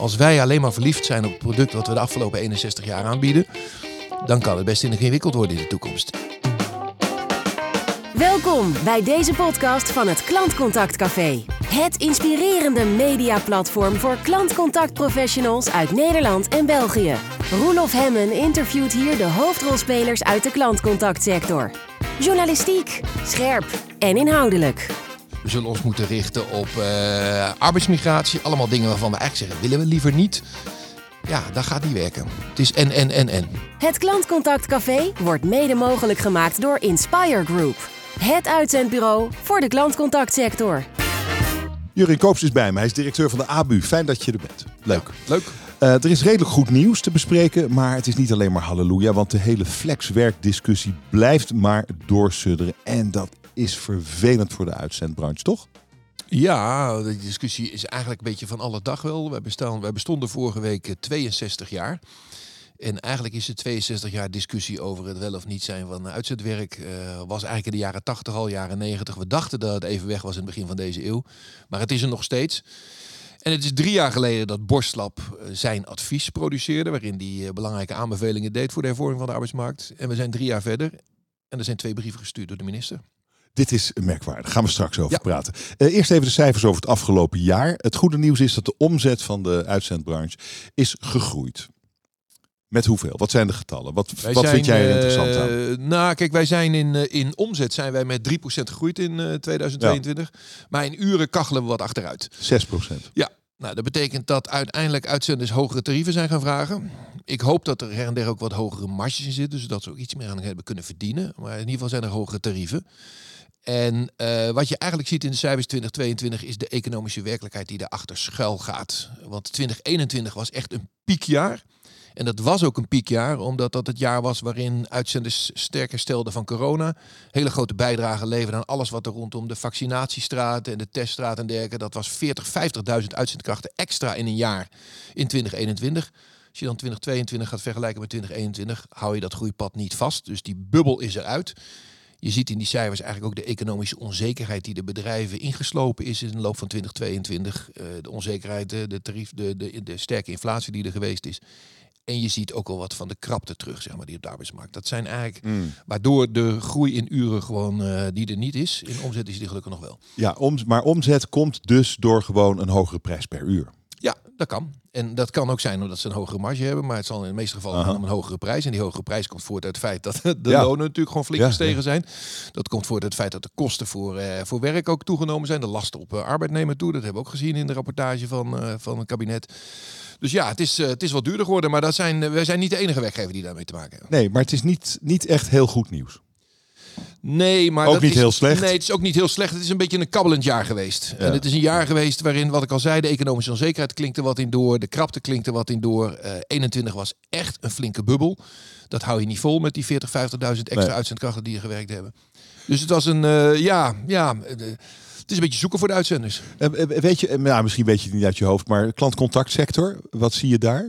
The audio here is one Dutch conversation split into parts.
Als wij alleen maar verliefd zijn op het product wat we de afgelopen 61 jaar aanbieden, dan kan het best ingewikkeld worden in de toekomst. Welkom bij deze podcast van het Klantcontact Café. Het inspirerende mediaplatform voor klantcontactprofessionals uit Nederland en België. Roelof Hemmen interviewt hier de hoofdrolspelers uit de klantcontactsector. Journalistiek, scherp en inhoudelijk. We zullen ons moeten richten op uh, arbeidsmigratie. Allemaal dingen waarvan we eigenlijk zeggen, willen we liever niet. Ja, dat gaat niet werken. Het is en, en, en, en. Het Klantcontact Café wordt mede mogelijk gemaakt door Inspire Group. Het uitzendbureau voor de klantcontactsector. Jurin Koops is bij mij. Hij is directeur van de ABU. Fijn dat je er bent. Leuk. leuk. Uh, er is redelijk goed nieuws te bespreken, maar het is niet alleen maar halleluja, want de hele flexwerkdiscussie blijft maar doorsudderen. En dat is vervelend voor de uitzendbranche, toch? Ja, de discussie is eigenlijk een beetje van alle dag wel. Wij, bestaan, wij bestonden vorige week 62 eh, jaar. En eigenlijk is het 62 jaar discussie over het wel of niet zijn van uitzendwerk. Uh, was eigenlijk in de jaren 80 al, jaren 90. We dachten dat het even weg was in het begin van deze eeuw. Maar het is er nog steeds. En het is drie jaar geleden dat Borstlab eh, zijn advies produceerde. Waarin hij belangrijke aanbevelingen deed voor de hervorming van de arbeidsmarkt. En we zijn drie jaar verder. En er zijn twee brieven gestuurd door de minister. Dit is merkwaardig. Gaan we straks over praten. Uh, eerst even de cijfers over het afgelopen jaar. Het goede nieuws is dat de omzet van de uitzendbranche is gegroeid. Met hoeveel? Wat zijn de getallen? Wat, wat vind jij er interessant aan? Uh, nou, kijk, wij zijn in, uh, in omzet zijn wij met 3% gegroeid in 2022. Ja. Maar in uren kachelen we wat achteruit. 6%? Ja. Nou, dat betekent dat uiteindelijk uitzenders hogere tarieven zijn gaan vragen. Ik hoop dat er her en der ook wat hogere marges in zitten, zodat ze ook iets meer aan hebben kunnen verdienen. Maar in ieder geval zijn er hogere tarieven. En uh, wat je eigenlijk ziet in de cijfers 2022 is de economische werkelijkheid die daarachter schuil gaat. Want 2021 was echt een piekjaar. En dat was ook een piekjaar, omdat dat het jaar was waarin uitzenders sterker stelden van corona. Hele grote bijdrage leverden aan alles wat er rondom de vaccinatiestraten en de teststraat en dergelijke. Dat was 40, 50.000 uitzendkrachten extra in een jaar in 2021. Als je dan 2022 gaat vergelijken met 2021, hou je dat groeipad niet vast. Dus die bubbel is eruit. Je ziet in die cijfers eigenlijk ook de economische onzekerheid die de bedrijven ingeslopen is in de loop van 2022. Uh, de onzekerheid, de, tarief, de, de, de sterke inflatie die er geweest is. En je ziet ook al wat van de krapte terug, zeg maar, die op de arbeidsmarkt. Dat zijn eigenlijk mm. waardoor de groei in uren gewoon uh, die er niet is. In omzet is die gelukkig nog wel. Ja, om, maar omzet komt dus door gewoon een hogere prijs per uur. Ja, dat kan. En dat kan ook zijn omdat ze een hogere marge hebben, maar het zal in de meeste gevallen gaan om een hogere prijs. En die hogere prijs komt voort uit het feit dat de lonen natuurlijk gewoon flink gestegen zijn. Dat komt voort uit het feit dat de kosten voor, uh, voor werk ook toegenomen zijn. De lasten op uh, arbeidnemer toe. Dat hebben we ook gezien in de rapportage van, van het kabinet. Dus ja, het is, het is wat duurder geworden, maar dat zijn, wij zijn niet de enige werkgever die daarmee te maken hebben. Nee, maar het is niet, niet echt heel goed nieuws. Nee, maar ook dat niet is, heel slecht. Nee, het is ook niet heel slecht. Het is een beetje een kabbelend jaar geweest. Ja. En het is een jaar geweest waarin, wat ik al zei, de economische onzekerheid klinkt er wat in door. De krapte klinkt er wat in door. Uh, 21 was echt een flinke bubbel. Dat hou je niet vol met die 40, 50.000 extra nee. uitzendkrachten die er gewerkt hebben. Dus het was een, uh, ja, ja. Uh, is een beetje zoeken voor de uitzenders. weet je, nou, misschien weet je het niet uit je hoofd, maar klantcontactsector, wat zie je daar?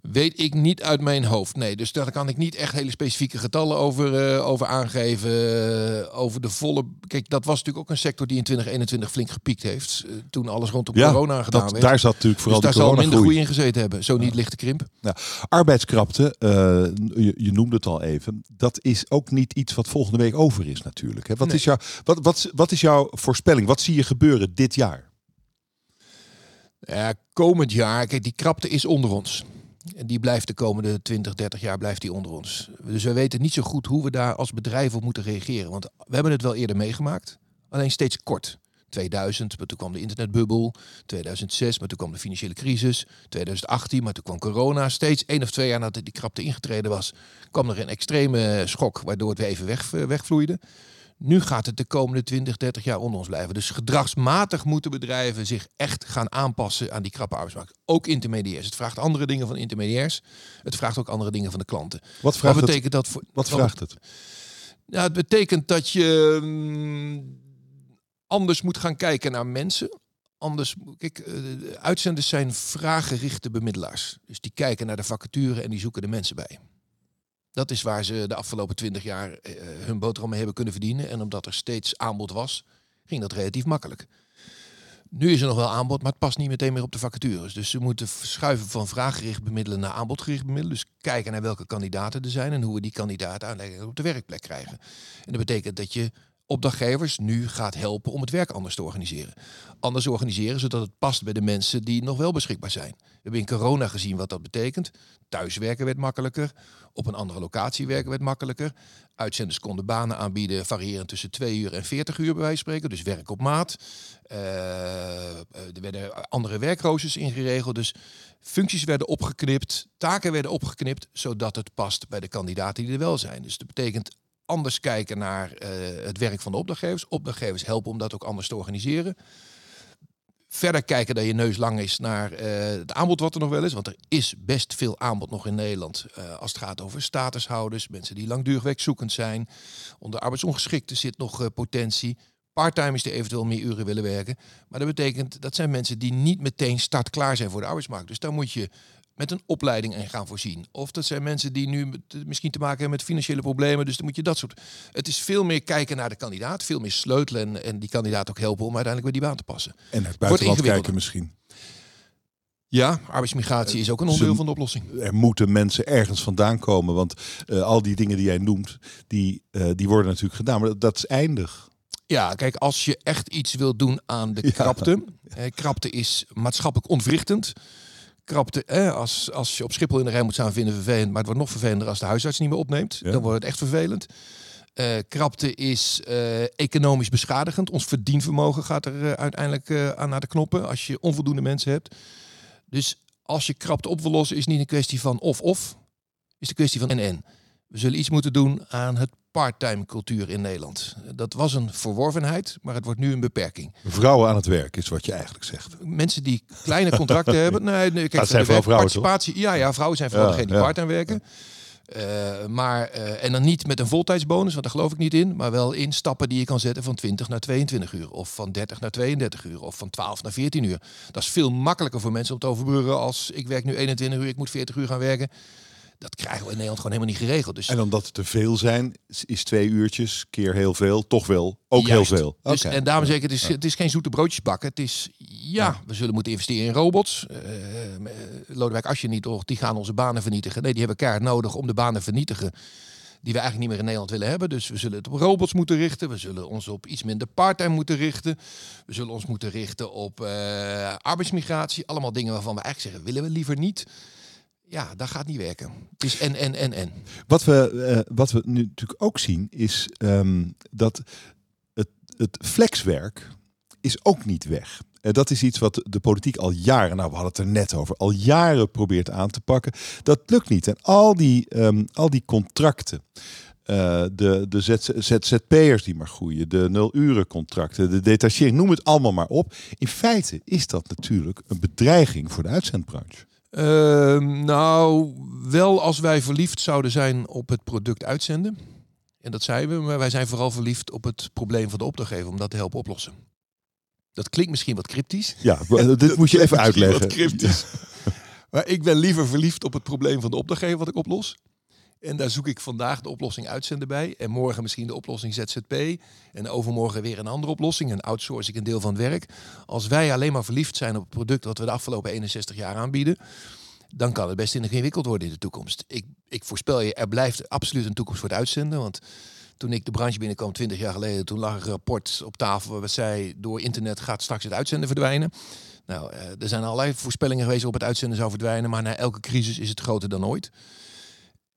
Weet ik niet uit mijn hoofd. Nee, dus daar kan ik niet echt hele specifieke getallen over, uh, over aangeven. Uh, over de volle. Kijk, dat was natuurlijk ook een sector die in 2021 flink gepiekt heeft. Uh, toen alles rondom ja, corona gedaan dat, werd. Daar zat natuurlijk vooral dus de daar corona zal minder groei in gezeten hebben. Zo niet lichte krimp. Ja. Arbeidskrapte, je, je, noemde het al even. Dat is ook niet iets wat volgende week over is natuurlijk. Hè? Wat, nee. is jouw, wat, wat, wat is jouw voorspelling? Wat zie je gebeuren dit jaar? Ja, komend jaar, kijk, die krapte is onder ons. En die blijft de komende 20, 30 jaar blijft die onder ons. Dus we weten niet zo goed hoe we daar als bedrijf op moeten reageren. Want we hebben het wel eerder meegemaakt, alleen steeds kort. 2000, maar toen kwam de internetbubbel. 2006, maar toen kwam de financiële crisis. 2018, maar toen kwam corona. Steeds één of twee jaar nadat die krapte ingetreden was, kwam er een extreme schok, waardoor het weer even weg, wegvloeide. Nu gaat het de komende 20, 30 jaar onder ons blijven. Dus gedragsmatig moeten bedrijven zich echt gaan aanpassen aan die krappe arbeidsmarkt. Ook intermediairs. Het vraagt andere dingen van intermediairs. Het vraagt ook andere dingen van de klanten. Wat, vraagt wat betekent het? dat voor. Wat vraagt het? Ja, het betekent dat je um, anders moet gaan kijken naar mensen. Anders, kijk, uh, uitzenders zijn vraaggerichte bemiddelaars. Dus die kijken naar de vacature en die zoeken de mensen bij. Dat is waar ze de afgelopen twintig jaar uh, hun boterham mee hebben kunnen verdienen. En omdat er steeds aanbod was, ging dat relatief makkelijk. Nu is er nog wel aanbod, maar het past niet meteen meer op de vacatures. Dus ze moeten verschuiven van vraaggericht bemiddelen naar aanbodgericht bemiddelen. Dus kijken naar welke kandidaten er zijn en hoe we die kandidaten aanleggen op de werkplek krijgen. En dat betekent dat je opdrachtgevers nu gaat helpen om het werk anders te organiseren. Anders organiseren zodat het past bij de mensen die nog wel beschikbaar zijn. We hebben in corona gezien wat dat betekent. Thuiswerken werd makkelijker. Op een andere locatie werken werd makkelijker. Uitzenders konden banen aanbieden variërend tussen 2 uur en 40 uur bij wijze spreken. Dus werk op maat. Uh, er werden andere werkroosters ingeregeld. Dus functies werden opgeknipt, taken werden opgeknipt, zodat het past bij de kandidaten die er wel zijn. Dus dat betekent anders kijken naar uh, het werk van de opdrachtgevers. Opdrachtgevers helpen om dat ook anders te organiseren. Verder kijken dat je neus lang is naar uh, het aanbod wat er nog wel is. Want er is best veel aanbod nog in Nederland. Uh, als het gaat over statushouders, mensen die langdurig werkzoekend zijn. Onder arbeidsongeschikten zit nog potentie. Parttimers die eventueel meer uren willen werken. Maar dat betekent dat zijn mensen die niet meteen startklaar zijn voor de arbeidsmarkt. Dus daar moet je met een opleiding in gaan voorzien. Of dat zijn mensen die nu misschien te maken hebben met financiële problemen. Dus dan moet je dat soort. Het is veel meer kijken naar de kandidaat, veel meer sleutelen en, die kandidaat ook helpen om uiteindelijk bij die baan te passen. En het buitenland kijken misschien. Ja, arbeidsmigratie is ook een onderdeel van de oplossing. Er moeten mensen ergens vandaan komen, want uh, al die dingen die jij noemt, die, uh, die worden natuurlijk gedaan, maar dat, dat is eindig. Ja, kijk, als je echt iets wil doen aan de krapte. Ja. Eh, krapte is maatschappelijk ontwrichtend krapte, eh, als, als je op Schiphol in de rij moet staan, vinden vervelend. Maar het wordt nog vervelender als de huisarts niet meer opneemt. Dan wordt het echt vervelend. Uh, krapte is uh, economisch beschadigend. Ons verdienvermogen gaat er uh, uiteindelijk aan naar de knoppen als je onvoldoende mensen hebt. Dus als je krapte op wil lossen, is niet een kwestie van of-of. Is een kwestie van en-en. We zullen iets moeten doen aan het parttime cultuur in Nederland. Dat was een verworvenheid, maar het wordt nu een beperking. Vrouwen aan het werk is wat je eigenlijk zegt. Mensen die kleine contracten hebben. Nee, nee kijk, dat zijn vooral vrouwen, participatie. Ja, ja, vrouwen zijn vooral ja, degene die ja. parttime werken. Uh, maar, uh, en dan niet met een voltijdsbonus, want daar geloof ik niet in. Maar wel in stappen die je kan zetten van 20 naar 22 uur. Of van 30 naar 32 uur. Of van 12 naar 14 uur. Dat is veel makkelijker voor mensen om te overbruggen als ik werk nu 21 uur, ik moet 40 uur gaan werken. Dat krijgen we in Nederland gewoon helemaal niet geregeld. Dus... En omdat het te veel zijn, is twee uurtjes keer heel veel, toch wel ook Juist. heel veel. Dus, okay. En daarom zeg ik, het is, het is geen zoete broodjes bakken. Het is, ja, ja. we zullen moeten investeren in robots. Uh, Lodewijk Asje niet, toch, die gaan onze banen vernietigen. Nee, die hebben kaart nodig om de banen vernietigen die we eigenlijk niet meer in Nederland willen hebben. Dus we zullen het op robots moeten richten. We zullen ons op iets minder parttime moeten richten. We zullen ons moeten richten op uh, arbeidsmigratie. Allemaal dingen waarvan we eigenlijk zeggen, willen we liever niet. Ja, dat gaat niet werken. Het is en, en, en, en. Wat we, uh, wat we nu natuurlijk ook zien is um, dat het, het flexwerk is ook niet weg. Uh, dat is iets wat de politiek al jaren, nou we hadden het er net over, al jaren probeert aan te pakken. Dat lukt niet. En al die, um, al die contracten, uh, de, de ZZP'ers die maar groeien, de nul-uren-contracten, de detachering, noem het allemaal maar op. In feite is dat natuurlijk een bedreiging voor de uitzendbranche. Uh, nou, wel als wij verliefd zouden zijn op het product uitzenden. En dat zijn we, maar wij zijn vooral verliefd op het probleem van de opdrachtgever om dat te helpen oplossen. Dat klinkt misschien wat cryptisch. Ja, dit moet je even uitleggen. Wat cryptisch. maar ik ben liever verliefd op het probleem van de opdrachtgever wat ik oplos. En daar zoek ik vandaag de oplossing uitzenden bij. En morgen misschien de oplossing ZZP. En overmorgen weer een andere oplossing. En outsource ik een deel van het werk. Als wij alleen maar verliefd zijn op het product wat we de afgelopen 61 jaar aanbieden. Dan kan het best ingewikkeld worden in de toekomst. Ik, ik voorspel je, er blijft absoluut een toekomst voor het uitzenden. Want toen ik de branche binnenkwam 20 jaar geleden, toen lag een rapport op tafel waar zei door internet gaat straks het uitzenden verdwijnen. Nou, er zijn allerlei voorspellingen geweest op het uitzenden zou verdwijnen, maar na elke crisis is het groter dan ooit.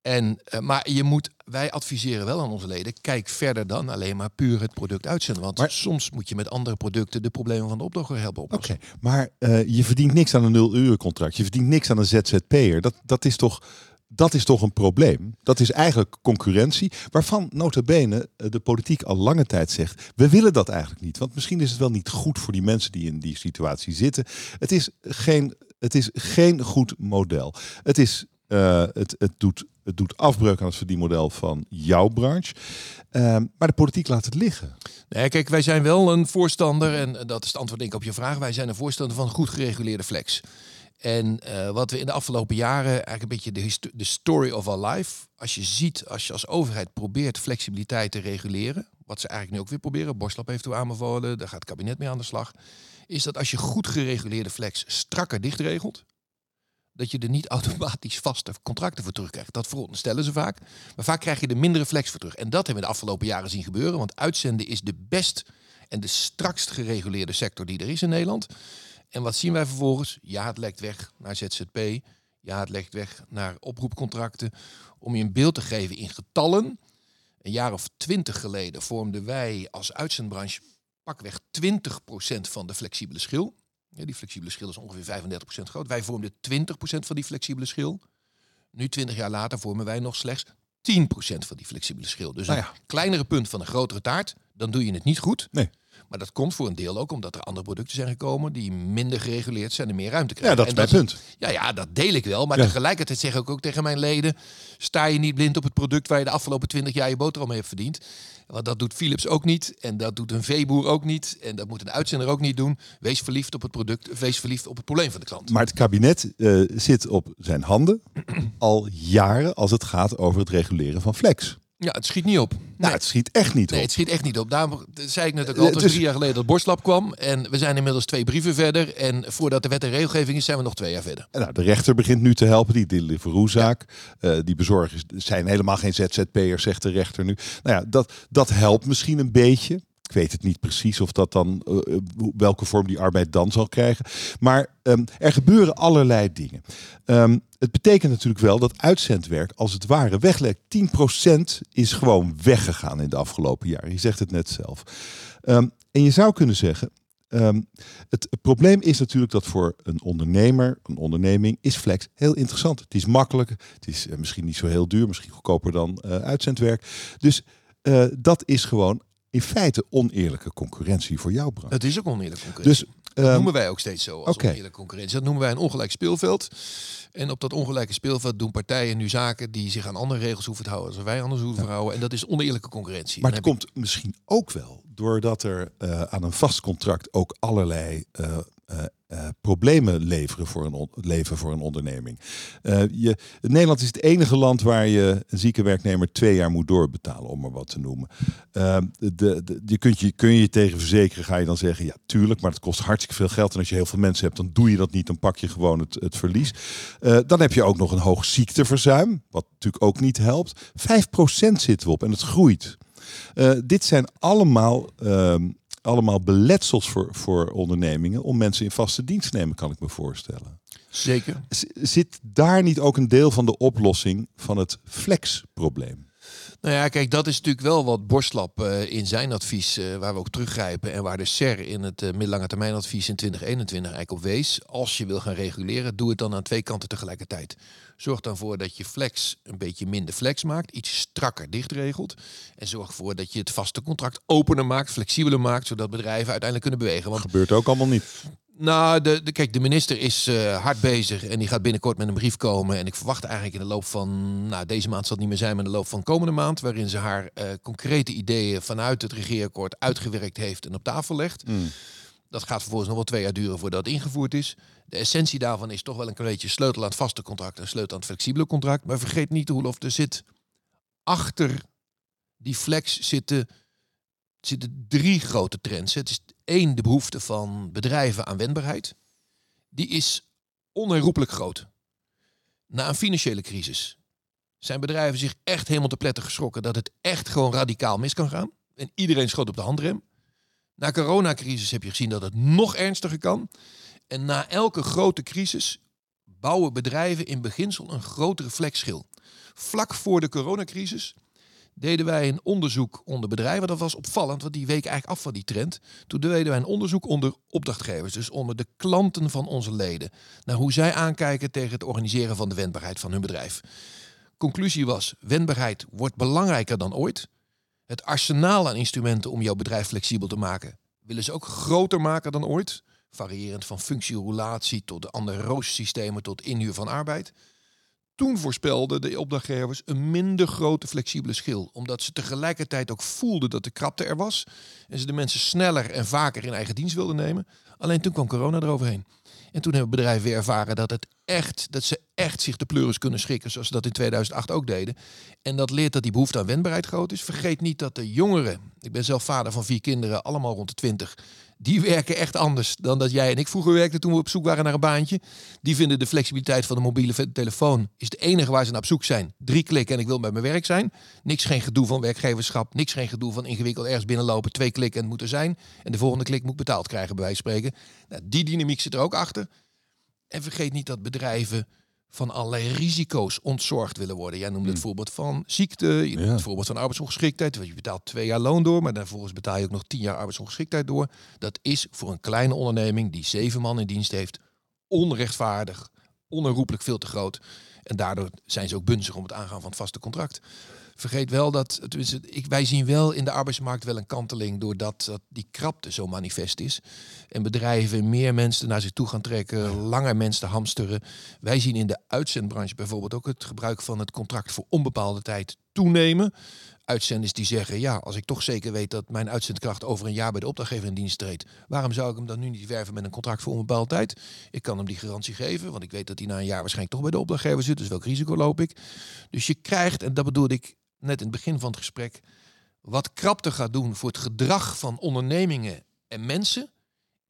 En, uh, maar je moet, wij adviseren wel aan onze leden, kijk verder dan alleen maar puur het product uitzenden. Want Maar- soms moet je met andere producten de problemen van de opdrachtgever helpen Oké, oplossen. maar eh, je verdient niks aan een nul-uren contract. Je verdient niks aan een ZZP'er. Dat, dat, is toch, dat is toch een probleem? Dat is eigenlijk concurrentie, waarvan nota bene eh, de politiek al lange tijd zegt... we willen dat eigenlijk niet. Want misschien is het wel niet goed voor die mensen die in die situatie zitten. Het is geen, het is geen goed model. Het, is, eh, het, het, doet, het doet afbreuk aan het verdienmodel van jouw branche. Ehm, maar de politiek laat het liggen. Nee, kijk, wij zijn wel een voorstander, en eh, dat is het antwoord denk ik op je vraag, wij zijn een voorstander van goed gereguleerde flex. En eh, wat we in de afgelopen jaren, eigenlijk een beetje de, story of our life, als je ziet, als je als overheid probeert flexibiliteit te reguleren, wat ze eigenlijk nu ook weer proberen, Borslap heeft toe aanbevolen, daar gaat het kabinet mee aan de slag, is dat als je goed gereguleerde flex strakker dichtregelt, dat je er niet automatisch vaste contracten voor terugkrijgt. Dat veronderstellen ze vaak. Maar vaak krijg je er mindere flex voor terug. En dat hebben we de afgelopen jaren zien gebeuren. Want uitzenden is de best en de strakst gereguleerde sector die er is in Nederland. En wat zien wij vervolgens? Ja, het lekt weg naar ZZP. Ja, het lekt weg naar oproepcontracten. Om je een beeld te geven in getallen. Een jaar of twintig geleden vormden wij als uitzendbranche pakweg 20% van de flexibele schil. Ja, die flexibele schil is ongeveer 35% groot. Wij vormden 20% van die flexibele schil. Nu, 20 jaar later, vormen wij nog slechts 10% van die flexibele schil. Dus Nou een ja. kleinere punt van een grotere taart, dan doe je het niet goed. Nee. Maar dat komt voor een deel ook omdat er andere producten zijn gekomen die minder gereguleerd zijn en meer ruimte Ja, krijgen. dat is mijn punt. Ja, ja, dat deel ik wel. Maar Ja. tegelijkertijd zeg ik ook tegen mijn leden: sta je niet blind op het product waar je de afgelopen 20 jaar je boterham mee hebt verdiend. Want dat doet Philips ook niet. En dat doet een veeboer ook niet. En dat moet een uitzender ook niet doen. Wees verliefd op het product. Wees verliefd op het probleem van de klant. Maar het kabinet eh, zit op zijn handen al jaren als het gaat over het reguleren van flex. Ja, het schiet niet op. Nou, het schiet echt niet Nee, op. het schiet echt niet op. Daarom zei ik net ook Eh, al, was dus- drie jaar geleden dat Borstlab kwam. En we zijn inmiddels twee brieven verder. En voordat de wet en regelgeving is, zijn we nog twee jaar verder. En Nou, de rechter begint nu te helpen, die Deliveroo-zaak. Eh, die bezorgers zijn helemaal geen ZZP'ers, zegt de rechter nu. Nou ja, dat, dat helpt misschien een beetje. Ik weet het niet precies of dat dan, eh, hoe- welke vorm die arbeid dan zal krijgen. Maar ehm, er gebeuren allerlei dingen. Ehm, het betekent natuurlijk wel dat uitzendwerk als het ware weglekt. 10% is gewoon weggegaan in de afgelopen jaren. Je zegt het net zelf. Ehm, en je zou kunnen zeggen, het, probleem is natuurlijk dat voor een ondernemer, een onderneming, is flex heel interessant. Het is makkelijk, het is eh, misschien niet zo heel duur, misschien goedkoper dan eh, uitzendwerk. Dus eh, dat is gewoon in feite oneerlijke concurrentie voor jouw branche. Het is ook oneerlijke concurrentie. Dus Dat ehm, noemen wij ook steeds zo als oké. oneerlijke concurrentie. Dat noemen wij een ongelijk speelveld. En op dat ongelijke speelveld doen partijen nu zaken die zich aan andere regels hoeven te houden als wij anders hoeven te houden. En dat is oneerlijke concurrentie. Maar Dan het komt misschien ook wel doordat er eh, aan een vast contract ook allerlei eh, eh, eh, problemen leveren voor een leven voor een onderneming. Eh, je, Nederland is het enige land waar je een zieke werknemer twee jaar moet doorbetalen, om maar wat te noemen. Eh, de, je kunt je, kun je tegen verzekeren, ga je dan zeggen, ja tuurlijk, maar het kost hartstikke veel geld. En als je heel veel mensen hebt, dan doe je dat niet, dan pak je gewoon het, het verlies. Eh, dan heb je ook nog een hoog ziekteverzuim, wat natuurlijk ook niet helpt. 5% zitten we op en het groeit. Dit zijn allemaal, ehm, allemaal beletsels voor, voor ondernemingen om mensen in vaste dienst te nemen, kan ik me voorstellen. Zeker. Z- zit daar niet ook een deel van de oplossing van het flexprobleem? Nou ja, kijk, dat is natuurlijk wel wat Borstlab eh, in zijn advies, eh, waar we ook teruggrijpen en waar de SER in het eh, middellange termijn advies in 2021 eigenlijk op wees. Als je wil gaan reguleren, doe het dan aan twee kanten tegelijkertijd. Zorg dan voor dat je flex een beetje minder flex maakt, iets strakker dichtregelt. En zorg ervoor dat je het vaste contract opener maakt, flexibeler maakt, zodat bedrijven uiteindelijk kunnen bewegen. Want Gebeurt ook allemaal niet. Nou, de, de, kijk, de minister is eh, hard bezig en die gaat binnenkort met een brief komen. En ik verwacht eigenlijk in de loop van, nou deze maand zal het niet meer zijn, maar in de loop van komende maand, waarin ze haar eh, concrete ideeën vanuit het regeerakkoord uitgewerkt heeft en op tafel legt. Dat gaat vervolgens nog wel twee jaar duren voordat het ingevoerd is. De essentie daarvan is toch wel een beetje sleutel aan het vaste contract en sleutel aan het flexibele contract. Maar vergeet niet, Roelof, er zit achter die flex zitten, zitten drie grote trends. Het is één, de behoefte van bedrijven aan wendbaarheid. Die is onherroepelijk groot. Na een financiële crisis zijn bedrijven zich echt helemaal te pletten geschrokken dat het echt gewoon radicaal mis kan gaan. En iedereen schoot op de handrem. Na coronacrisis heb je gezien dat het nog ernstiger kan. En na elke grote crisis bouwen bedrijven in beginsel een grotere flexschil. Vlak voor de coronacrisis deden wij een onderzoek onder bedrijven. Dat was opvallend, want die week eigenlijk af van die trend. Toen deden wij een onderzoek onder opdrachtgevers, dus onder de klanten van onze leden. Naar hoe zij aankijken tegen het organiseren van de wendbaarheid van hun bedrijf. Conclusie was, wendbaarheid wordt belangrijker dan ooit. Het arsenaal aan instrumenten om jouw bedrijf flexibel te maken, willen ze ook groter maken dan ooit. Variërend van functieroulatie tot de andere roostersystemen tot inhuur van arbeid. Toen voorspelden de opdrachtgevers een minder grote flexibele schil. Omdat ze tegelijkertijd ook voelden dat de krapte er was. En ze de mensen sneller en vaker in eigen dienst wilden nemen. Alleen toen kwam corona eroverheen. En toen hebben bedrijven weer ervaren dat, het echt, dat ze echt zich de pleuris kunnen schikken. Zoals ze dat in 2008 ook deden. En dat leert dat die behoefte aan wendbaarheid groot is. Vergeet niet dat de jongeren, ik ben zelf vader van vier kinderen, allemaal rond de 20. Die werken echt anders dan dat jij en ik vroeger werkten toen we op zoek waren naar een baantje. Die vinden de flexibiliteit van de mobiele telefoon is het enige waar ze naar op zoek zijn. Drie klikken en ik wil bij mijn werk zijn. Niks geen gedoe van werkgeverschap. Niks geen gedoe van ingewikkeld ergens binnenlopen. Twee klikken en het moet er zijn. En de volgende klik moet betaald krijgen bij wijze van spreken. Nou, die dynamiek zit er ook achter. En vergeet niet dat bedrijven van allerlei risico's ontzorgd willen worden. Jij noemde het Hmm. voorbeeld van ziekte, je noemde Ja. het voorbeeld van arbeidsongeschiktheid. Want je betaalt twee jaar loon door, maar daarvolgens betaal je ook nog tien jaar arbeidsongeschiktheid door. Dat is voor een kleine onderneming die zeven man in dienst heeft, onrechtvaardig, onherroepelijk veel te groot. En daardoor zijn ze ook bunzig om het aangaan van het vaste contract. Vergeet wel dat, ik, wij zien wel in de arbeidsmarkt wel een kanteling doordat dat die krapte zo manifest is. En bedrijven meer mensen naar zich toe gaan trekken, langer mensen hamsteren. Wij zien in de uitzendbranche bijvoorbeeld ook het gebruik van het contract voor onbepaalde tijd toenemen. Uitzenders die zeggen, ja, als ik toch zeker weet dat mijn uitzendkracht over een jaar bij de opdrachtgever in dienst treedt, waarom zou ik hem dan nu niet werven met een contract voor onbepaalde tijd? Ik kan hem die garantie geven, want ik weet dat hij na een jaar waarschijnlijk toch bij de opdrachtgever zit, dus welk risico loop ik? Dus je krijgt, en dat bedoelde ik net in het begin van het gesprek, wat krapte gaat doen voor het gedrag van ondernemingen en mensen,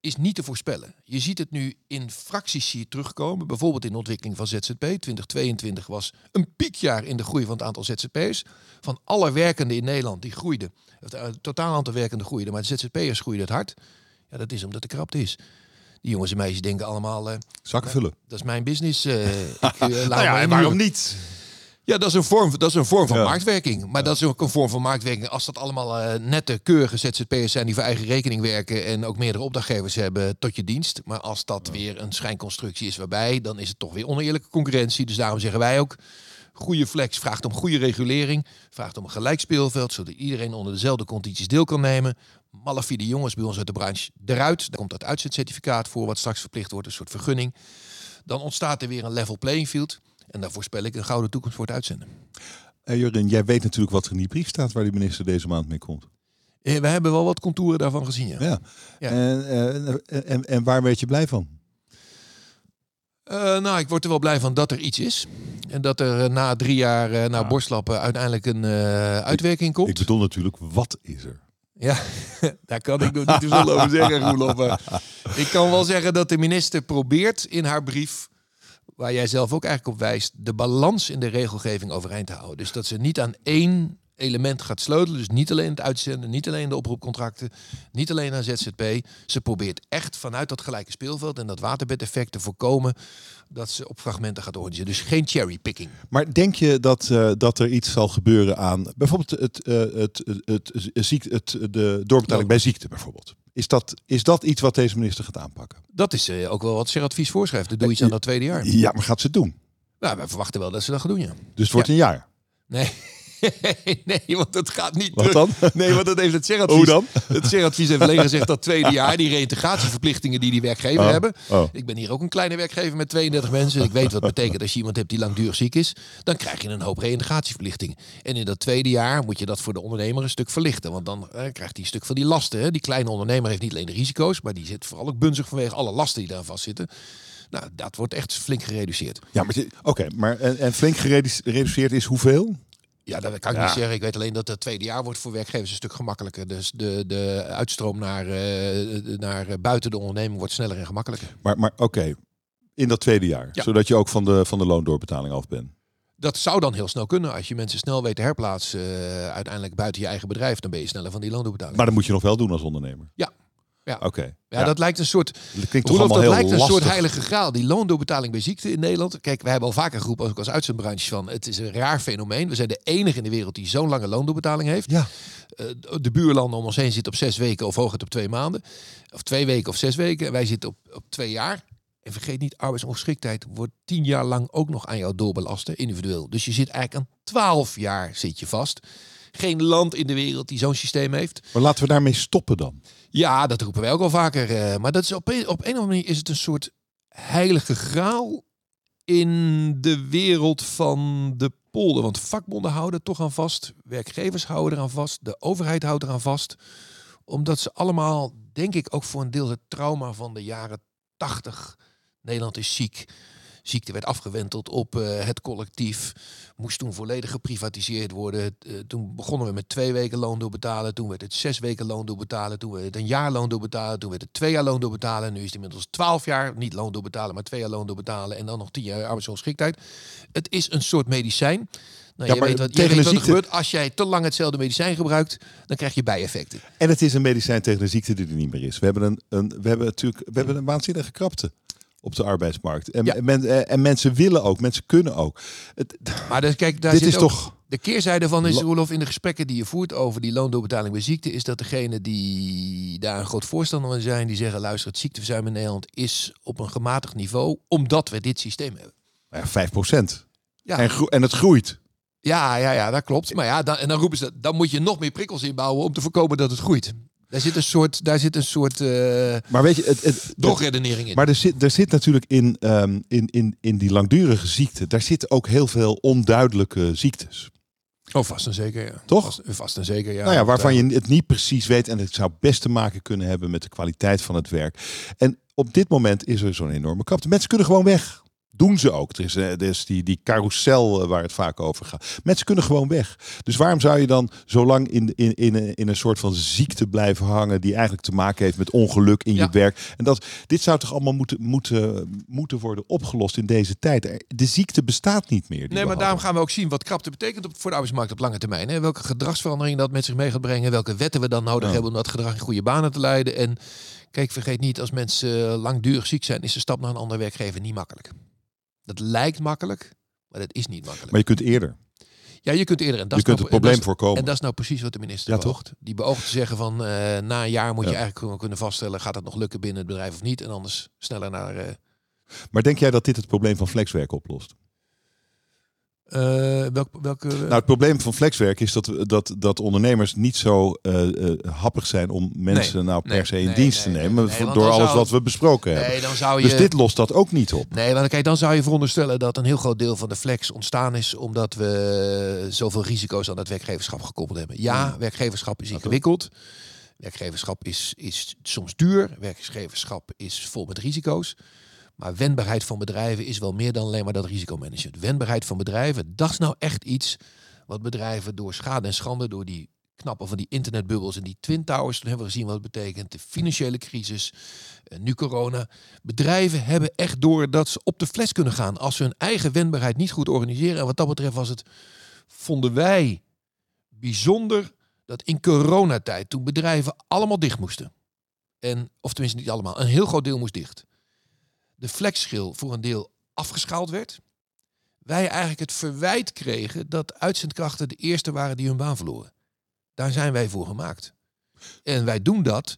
is niet te voorspellen. Je ziet het nu in fracties hier terugkomen. Bijvoorbeeld in de ontwikkeling van ZZP. 2022 was een piekjaar in de groei van het aantal ZZP'ers. Van alle werkenden in Nederland die groeiden. Het eh, totaal aantal werkenden groeide, maar de ZZP'ers groeiden het hard. Ja, dat is omdat de krapte is. Die jongens en meisjes denken allemaal, eh, Zakken vullen. dat is mijn business. eh, ik, eh, laat Nou ja, en waarom niet? Ja, dat is een vorm, dat is een vorm van Ja. marktwerking. Maar dat is ook een vorm van marktwerking als dat allemaal eh, nette, keurige ZZP'ers zijn die voor eigen rekening werken en ook meerdere opdrachtgevers hebben tot je dienst. Maar als dat weer een schijnconstructie is waarbij, dan is het toch weer oneerlijke concurrentie. Dus daarom zeggen wij ook, goede flex vraagt om goede regulering, vraagt om een gelijk speelveld, zodat iedereen onder dezelfde condities deel kan nemen. Malafide jongens bij ons uit de branche eruit. Daar komt dat uitzendcertificaat voor, wat straks verplicht wordt, een soort vergunning. Dan ontstaat er weer een level playing field. En daar voorspel ik een gouden toekomst voor het uitzenden. Eh, Jurgen, jij weet natuurlijk wat er in die brief staat waar die minister deze maand mee komt. Eh, We hebben wel wat contouren daarvan gezien, ja. Ja. Ja. En, eh, en, en waar werd je blij van? Nou, ik word er wel blij van dat er iets is. En dat er na drie jaar eh na Ja. borstlappen uiteindelijk een uitwerking komt. Ik bedoel natuurlijk, wat is er? Ja, daar kan ik nog niet te veel over zeggen, Roelof. Ik kan wel zeggen dat de minister probeert in haar brief, waar jij zelf ook eigenlijk op wijst, de balans in de regelgeving overeind te houden. Dus dat ze niet aan één element gaat sleutelen. Dus niet alleen het uitzenden, niet alleen de oproepcontracten, niet alleen aan ZZP. Ze probeert echt vanuit dat gelijke speelveld en dat waterbedeffect te voorkomen dat ze op fragmenten gaat organiseren. Dus geen cherrypicking. Maar denk je dat, eh, dat er iets zal gebeuren aan bijvoorbeeld het, eh, het, het, het, het, ziekte, het, de doorbetaling bij ziekte bijvoorbeeld? Is dat, is dat iets wat deze minister gaat aanpakken? Dat is eh, ook wel wat zijn advies voorschrijft. Doe iets aan dat tweede jaar. Ja, maar gaat ze het doen? Nou, wij verwachten wel dat ze dat gaan doen, ja. Dus het wordt een jaar. Nee. nee, want dat gaat niet Wat dan? Nee, want dat heeft het zeradvies. Hoe dan? Het zeradvies heeft alleen gezegd dat tweede jaar, die reïntegratieverplichtingen die die werkgever Oh, hebben. oh. Ik ben hier ook een kleine werkgever met 32 mensen. Ik weet wat het betekent als je iemand hebt die langdurig ziek is. Dan krijg je een hoop reïntegratieverplichtingen. En in dat tweede jaar moet je dat voor de ondernemer een stuk verlichten. Want dan eh, krijgt hij een stuk van die lasten. Hè. Die kleine ondernemer heeft niet alleen de risico's, maar die zit vooral ook bunzig vanwege alle lasten die daar vastzitten. Nou, dat wordt echt flink gereduceerd. Ja, maar, oké, maar en, en flink geredu- gereduceerd is hoeveel? Ja, dat kan ik Ja. niet zeggen. Ik weet alleen dat het tweede jaar wordt voor werkgevers een stuk gemakkelijker. Dus de, de uitstroom naar, eh, naar buiten de onderneming wordt sneller en gemakkelijker. Maar, maar oké, in dat tweede jaar. Ja. Zodat je ook van de, van de loondoorbetaling af bent. Dat zou dan heel snel kunnen. Als je mensen snel weet te herplaatsen, eh, uiteindelijk buiten je eigen bedrijf, dan ben je sneller van die loondoorbetaling. Maar dat moet je nog wel doen als ondernemer. Ja. Ja. Oké. ja, dat lijkt een soort, Dat klinkt toch Roelof, dat lijkt een lastig. soort heilige graal. Die loondoorbetaling bij ziekte in Nederland. Kijk, we hebben al vaker geroepen, ook als uitzendbranche, van het is een raar fenomeen. We zijn de enige in de wereld die zo'n lange loondoorbetaling heeft. Ja. Eh, de buurlanden om ons heen zitten op zes weken of hooguit op twee maanden. Of twee weken of zes weken. En wij zitten op, op twee jaar. En vergeet niet, arbeidsongeschiktheid wordt tien jaar lang ook nog aan jou doorbelasten, individueel. Dus je zit eigenlijk aan twaalf jaar zit je vast. Geen land in de wereld die zo'n systeem heeft. Maar laten we daarmee stoppen dan. Ja, dat roepen wij ook al vaker. eh, maar dat is op, een, op een of andere manier is het een soort heilige graal in de wereld van de polder. Want vakbonden houden er toch aan vast. Werkgevers houden eraan vast. De overheid houdt eraan vast. Omdat ze allemaal, denk ik, ook voor een deel het trauma van de jaren 80. Nederland is ziek. Ziekte werd afgewenteld op eh, het collectief. Moest toen volledig geprivatiseerd worden. Eh, toen begonnen we met twee weken loon doorbetalen. Toen werd het zes weken loon doorbetalen. Toen werd het een jaar loon doorbetalen. Toen werd het twee jaar loon doorbetalen. En nu is het inmiddels twaalf jaar niet loon doorbetalen, maar twee jaar loon doorbetalen. En dan nog tien jaar arbeidsongeschiktheid. Het is een soort medicijn. Nou, Ja, je maar weet wat, je tegen weet wat er ziekte- gebeurt. Als jij te lang hetzelfde medicijn gebruikt, dan krijg je bijeffecten. En het is een medicijn tegen een ziekte die er niet meer is. We hebben, een, een, we hebben natuurlijk we hebben een waanzinnige krapte op de arbeidsmarkt. En, Ja. en, men- eh, en mensen willen ook, mensen kunnen ook. Het, Maar dus, kijk, daar dit zit is ook- toch... De keerzijde van is, Lo- Roelof, in de gesprekken die je voert over die loondoorbetaling bij ziekte, is dat degene die daar een groot voorstander van zijn, die zeggen, luister, het ziekteverzuim in Nederland is op een gematigd niveau, omdat we dit systeem hebben. Ja, 5 procent. Ja. En, en het groeit. Ja, ja, ja, dat klopt. Maar ja, dan, en dan roepen ze, dan moet je nog meer prikkels inbouwen om te voorkomen dat het groeit. Daar zit een soort, daar zit een soort eh Maar weet je, het, het, drogredenering in. Maar er zit, er zit natuurlijk in, ehm, in, in, in die langdurige ziekte, daar zitten ook heel veel onduidelijke ziektes. oh, vast en zeker, ja. Toch? Vast, vast en zeker, ja. nou ja, waarvan je het niet precies weet en het zou best te maken kunnen hebben met de kwaliteit van het werk. En op dit moment is er zo'n enorme krapte. Mensen kunnen gewoon weg. Doen ze ook. Er is, eh, er is die, die carousel eh, waar het vaak over gaat. Mensen kunnen gewoon weg. Dus waarom zou je dan zo lang in, in, in, een- in een soort van ziekte blijven hangen die eigenlijk te maken heeft met ongeluk in Ja. je werk? En dat, dit zou toch allemaal moeten, moeten, moeten worden opgelost in deze tijd. De ziekte bestaat niet meer. Nee, maar daarom gaan we ook zien wat krapte betekent op, voor de arbeidsmarkt op lange termijn. Hè? Welke gedragsverandering dat met zich mee gaat brengen. Welke wetten we dan nodig Ja. hebben om dat gedrag in goede banen te leiden. En kijk, vergeet niet, als mensen eh, langdurig ziek zijn, is de stap naar een andere werkgever niet makkelijk. Dat lijkt makkelijk, maar dat is niet makkelijk. Maar je kunt eerder. ja, je kunt eerder. En dat Je is kunt nou- het dat probleem voorkomen. En dat is nou precies wat de minister Ja, beoogt. Die beoogt te zeggen van eh, na een jaar moet je eigenlijk gewoon kunnen vaststellen, gaat het nog lukken binnen het bedrijf of niet. En anders sneller naar... eh, Maar denk jij dat dit het probleem van flexwerk oplost? Eh, welk, welke... Nou, het probleem van flexwerk is dat, dat, dat ondernemers niet zo eh, eh, happig zijn om mensen nou per nee, se in nee, dienst te nemen. door alles zou- wat we besproken hebben. nee, dan zou je... Dus dit lost dat ook niet op. Nee, want kijk, dan zou je veronderstellen dat een heel groot deel van de flex ontstaan is omdat we zoveel risico's aan het werkgeverschap gekoppeld hebben. Ja, werkgeverschap is ingewikkeld. Werkgeverschap is, is soms duur. Werkgeverschap is vol met risico's. Maar wendbaarheid van bedrijven is wel meer dan alleen maar dat risicomanagement. Wendbaarheid van bedrijven, dat is nou echt iets wat bedrijven door schade en schande, door die knappen van die internetbubbels en die twin towers, toen hebben we gezien wat het betekent. De financiële crisis, eh, nu corona. Bedrijven hebben echt door dat ze op de fles kunnen gaan als ze hun eigen wendbaarheid niet goed organiseren. En wat dat betreft was het, vonden wij bijzonder dat in coronatijd, toen bedrijven allemaal dicht moesten. En, of tenminste niet allemaal, een heel groot deel moest dicht. De flexschil voor een deel afgeschaald werd. Wij eigenlijk het verwijt kregen dat uitzendkrachten de eerste waren die hun baan verloren. Daar zijn wij voor gemaakt. En wij doen dat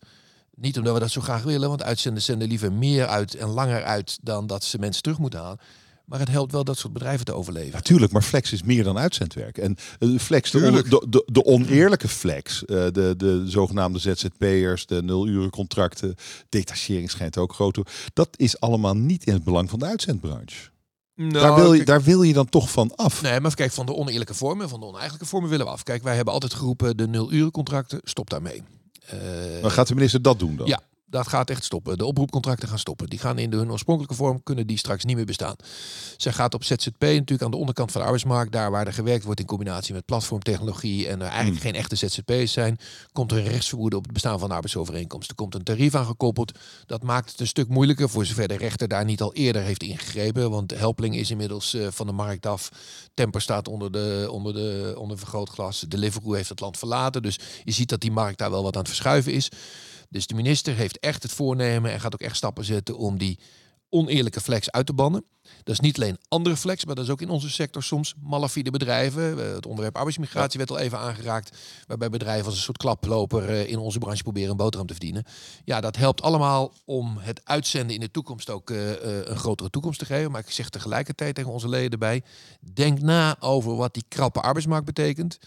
niet omdat we dat zo graag willen, want uitzenders zenden liever meer uit en langer uit dan dat ze mensen terug moeten halen. Maar het helpt wel dat soort bedrijven te overleven. Natuurlijk, maar flex is meer dan uitzendwerk. En eh, flex, de, on- de, de, de oneerlijke flex, eh, de, de zogenaamde ZZP'ers, de nulurencontracten, detachering schijnt ook groot toe. Dat is allemaal niet in het belang van de uitzendbranche. daar, wil je, kijk- daar wil je dan toch van af. Nee, maar kijk, van de oneerlijke vormen, van de oneigenlijke vormen willen we af. Kijk, wij hebben altijd geroepen, de nul-urencontracten, stop daarmee. Eh, Dan gaat de minister dat doen dan? Ja, dat gaat echt stoppen. De oproepcontracten gaan stoppen. Die gaan in hun oorspronkelijke vorm, kunnen die straks niet meer bestaan. Zij gaat op ZZP natuurlijk aan de onderkant van de arbeidsmarkt, daar waar er gewerkt wordt in combinatie met platformtechnologie en er eigenlijk Hmm. geen echte ZZP'ers zijn, komt er een rechtsvermoeden op het bestaan van de arbeidsovereenkomst. Er komt een tarief aan gekoppeld. Dat maakt het een stuk moeilijker voor zover de rechter daar niet al eerder heeft ingegrepen. Want Helpling is inmiddels eh, van de markt af. Temper staat onder, de, onder, de, onder vergrootglas. Deliveroo heeft het land verlaten. Dus je ziet dat die markt daar wel wat aan het verschuiven is. Dus de minister heeft echt het voornemen en gaat ook echt stappen zetten om die oneerlijke flex uit te bannen. Dat is niet alleen andere flex, maar dat is ook in onze sector soms malafide bedrijven. Het onderwerp arbeidsmigratie werd al even aangeraakt, waarbij bedrijven als een soort klaploper eh, in onze branche proberen een boterham te verdienen. Ja, dat helpt allemaal om het uitzenden in de toekomst ook eh, eh, een grotere toekomst te geven. Maar ik zeg tegelijkertijd tegen onze leden bij, denk na over wat die krappe arbeidsmarkt betekent.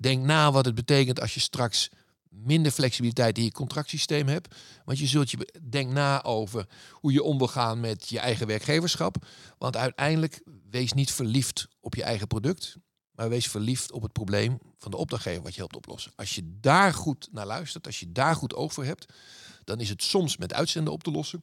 Denk na wat het betekent als je straks minder flexibiliteit in je contractsysteem hebt. Want je zult je denk na over hoe je om wil gaan met je eigen werkgeverschap. Want uiteindelijk wees niet verliefd op je eigen product, maar wees verliefd op het probleem van de opdrachtgever wat je helpt oplossen. Als je daar goed naar luistert, als je daar goed oog voor hebt, dan is het soms met uitzenden op te lossen.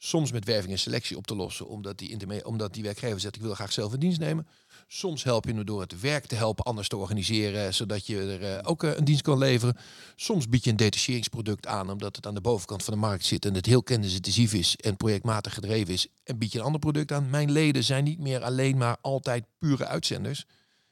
Soms met werving en selectie op te lossen, omdat die, omdat die werkgever zegt ik wil graag zelf in dienst nemen. Soms help je hem door het werk te helpen anders te organiseren, zodat je er eh, ook eh, een dienst kan leveren. Soms bied je een detacheringsproduct aan, omdat het aan de bovenkant van de markt zit en het heel kennisintensief is en projectmatig gedreven is. En bied je een ander product aan. Mijn leden zijn niet meer alleen maar altijd pure uitzenders.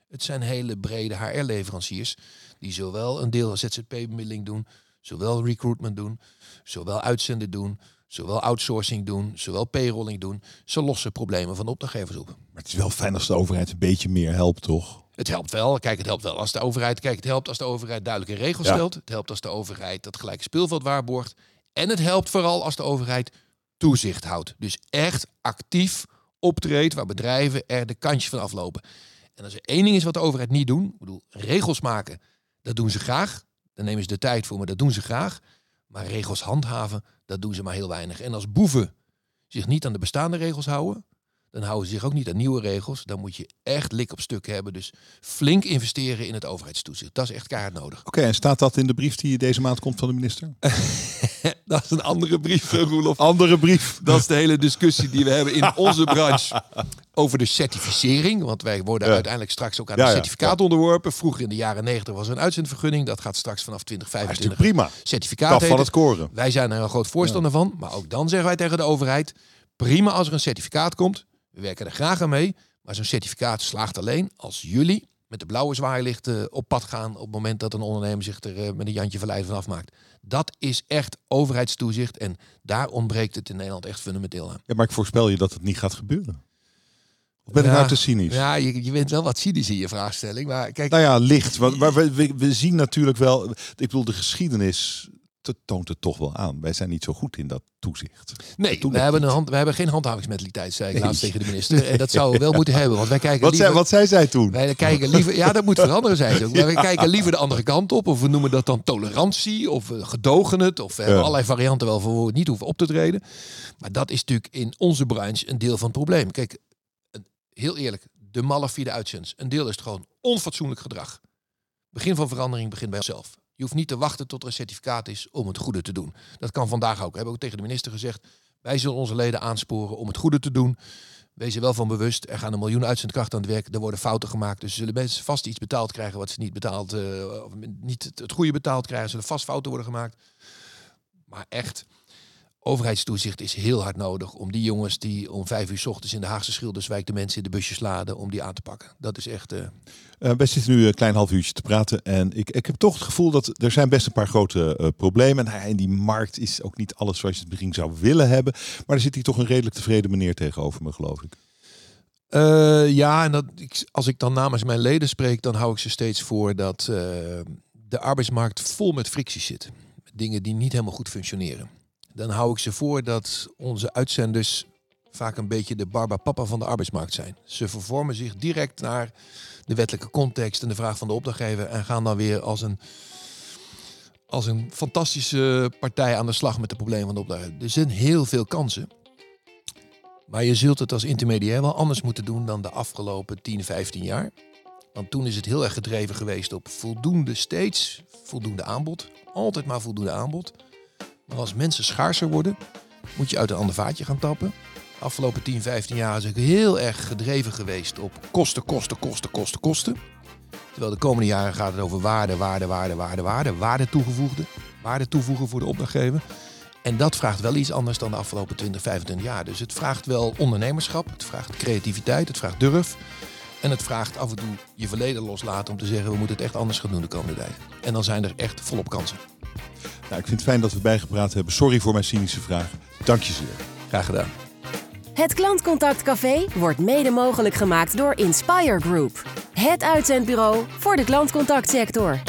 Het zijn hele brede HR-leveranciers die zowel een deel ZZP-bemiddeling doen, zowel recruitment doen, zowel uitzenden doen, zowel outsourcing doen, zowel payrolling doen. Ze lossen problemen van de opdrachtgevers op. Maar het is wel fijn als de overheid een beetje meer helpt, toch? Het helpt wel. Kijk, het helpt wel als de overheid. Kijk, het helpt als de overheid duidelijke regels Ja. stelt. Het helpt als de overheid dat gelijke speelveld waarborgt. En het helpt vooral als de overheid toezicht houdt. Dus echt actief optreedt waar bedrijven er de kantjes van aflopen. En als er één ding is wat de overheid niet doen, ik bedoel, regels maken, dat doen ze graag. Daar nemen ze de tijd voor, maar dat doen ze graag. Maar regels handhaven, dat doen ze maar heel weinig. En als boeven zich niet aan de bestaande regels houden, dan houden ze zich ook niet aan nieuwe regels. Dan moet je echt lik op stuk hebben. Dus flink investeren in het overheidstoezicht. Dat is echt kaart nodig. Oké, en staat dat in de brief die deze maand komt van de minister? dat is een andere brief, eh, Roelof. Andere brief. Dat is de hele discussie die we hebben in onze branche over de certificering. Want wij worden Ja. uiteindelijk straks ook aan Ja, een ja, certificaat onderworpen. Vroeger in de jaren 90 was er een uitzendvergunning. Dat gaat straks vanaf Dat is 2025 natuurlijk prima. certificaat van het koren. Wij zijn er een groot voorstander van. Maar ook dan zeggen wij tegen de overheid... prima als er een certificaat komt. We werken er graag aan mee. Maar zo'n certificaat slaagt alleen als jullie met de blauwe zwaailichten op pad gaan... op het moment dat een ondernemer zich er eh, met een Jantje Verleiden van afmaakt. Dat is echt overheidstoezicht. En daar ontbreekt het in Nederland echt fundamenteel aan. Ja, maar ik voorspel je dat het niet gaat gebeuren. Of ben ik Ja. nou te cynisch? Ja, je, je bent wel wat cynisch in je vraagstelling. Maar kijk, Nou ja, licht. Want, maar we, we, we zien natuurlijk wel... Ik bedoel, de geschiedenis toont het toch wel aan. Wij zijn niet zo goed in dat toezicht. nee, we hebben, een hand, we hebben geen handhavingsmentaliteit, zei ik Nee. laatst tegen de minister. En dat we wel moeten hebben. Want wij kijken Wat, liever... zei, wat zei zij toen? Wij kijken liever, ja, dat moet veranderen ook. Maar we kijken liever de andere kant op. Of we noemen dat dan tolerantie. Of we gedogen het. Of we hebben allerlei varianten wel voor we niet hoeven op te treden. Maar dat is natuurlijk in onze branche een deel van het probleem. Kijk, heel eerlijk. De malafide uitzenders. Een deel is het gewoon onfatsoenlijk gedrag. Begin van verandering begint bij onszelf. Je hoeft niet te wachten tot er een certificaat is om het goede te doen. Dat kan vandaag ook. We hebben ook tegen de minister gezegd. Wij zullen onze leden aansporen om het goede te doen. Wees er wel van bewust. Er gaan een miljoen uitzendkrachten aan het werk. Er worden fouten gemaakt. Dus zullen mensen vast iets betaald krijgen wat ze niet betaald, eh, of niet het goede betaald krijgen. Zullen vast fouten worden gemaakt. Maar echt, overheidstoezicht is heel hard nodig om die jongens die om vijf uur 's ochtends in de Haagse Schilderswijk de mensen in de busjes laden, om die aan te pakken. Dat is echt. eh, Eh, wij zitten nu een klein half uurtje te praten. En ik, ik heb toch het gevoel dat er zijn best een paar grote eh, problemen. En die markt is ook niet alles zoals je het misschien zou willen hebben. Maar er zit hier toch een redelijk tevreden meneer tegenover me, geloof ik. Ja, en dat, ik, als ik dan namens mijn leden spreek, dan hou ik ze steeds voor dat de arbeidsmarkt vol met fricties zit. Dingen die niet helemaal goed functioneren. Dan hou ik ze voor dat onze uitzenders vaak een beetje de barbapapa van de arbeidsmarkt zijn. Ze vervormen zich direct naar de wettelijke context en de vraag van de opdrachtgever en gaan dan weer als een, als een fantastische partij aan de slag met de problemen van de opdrachtgever. Er zijn heel veel kansen. Maar je zult het als intermediair wel anders moeten doen dan de afgelopen 10, 15 jaar. Want toen is het heel erg gedreven geweest op voldoende steeds, voldoende aanbod. Altijd maar voldoende aanbod. Maar als mensen schaarser worden, moet je uit een ander vaatje gaan tappen. De afgelopen 10, 15 jaar is het heel erg gedreven geweest op kosten, kosten, kosten, kosten, kosten. Terwijl de komende jaren gaat het over waarde, waarde, waarde, waarde, waarde. Waarde toegevoegde. Waarde toevoegen voor de opdrachtgever. En dat vraagt wel iets anders dan de afgelopen 20, 25 jaar. Dus het vraagt wel ondernemerschap, het vraagt creativiteit, het vraagt durf. En het vraagt af en toe je verleden loslaten om te zeggen we moeten het echt anders gaan doen de komende tijd. En dan zijn er echt volop kansen. Nou, ik vind het fijn dat we bijgepraat hebben. Sorry voor mijn cynische vraag. Dank je zeer. Graag gedaan. Het Klantcontact Café wordt mede mogelijk gemaakt door Inspire Group. Het uitzendbureau voor de klantcontactsector.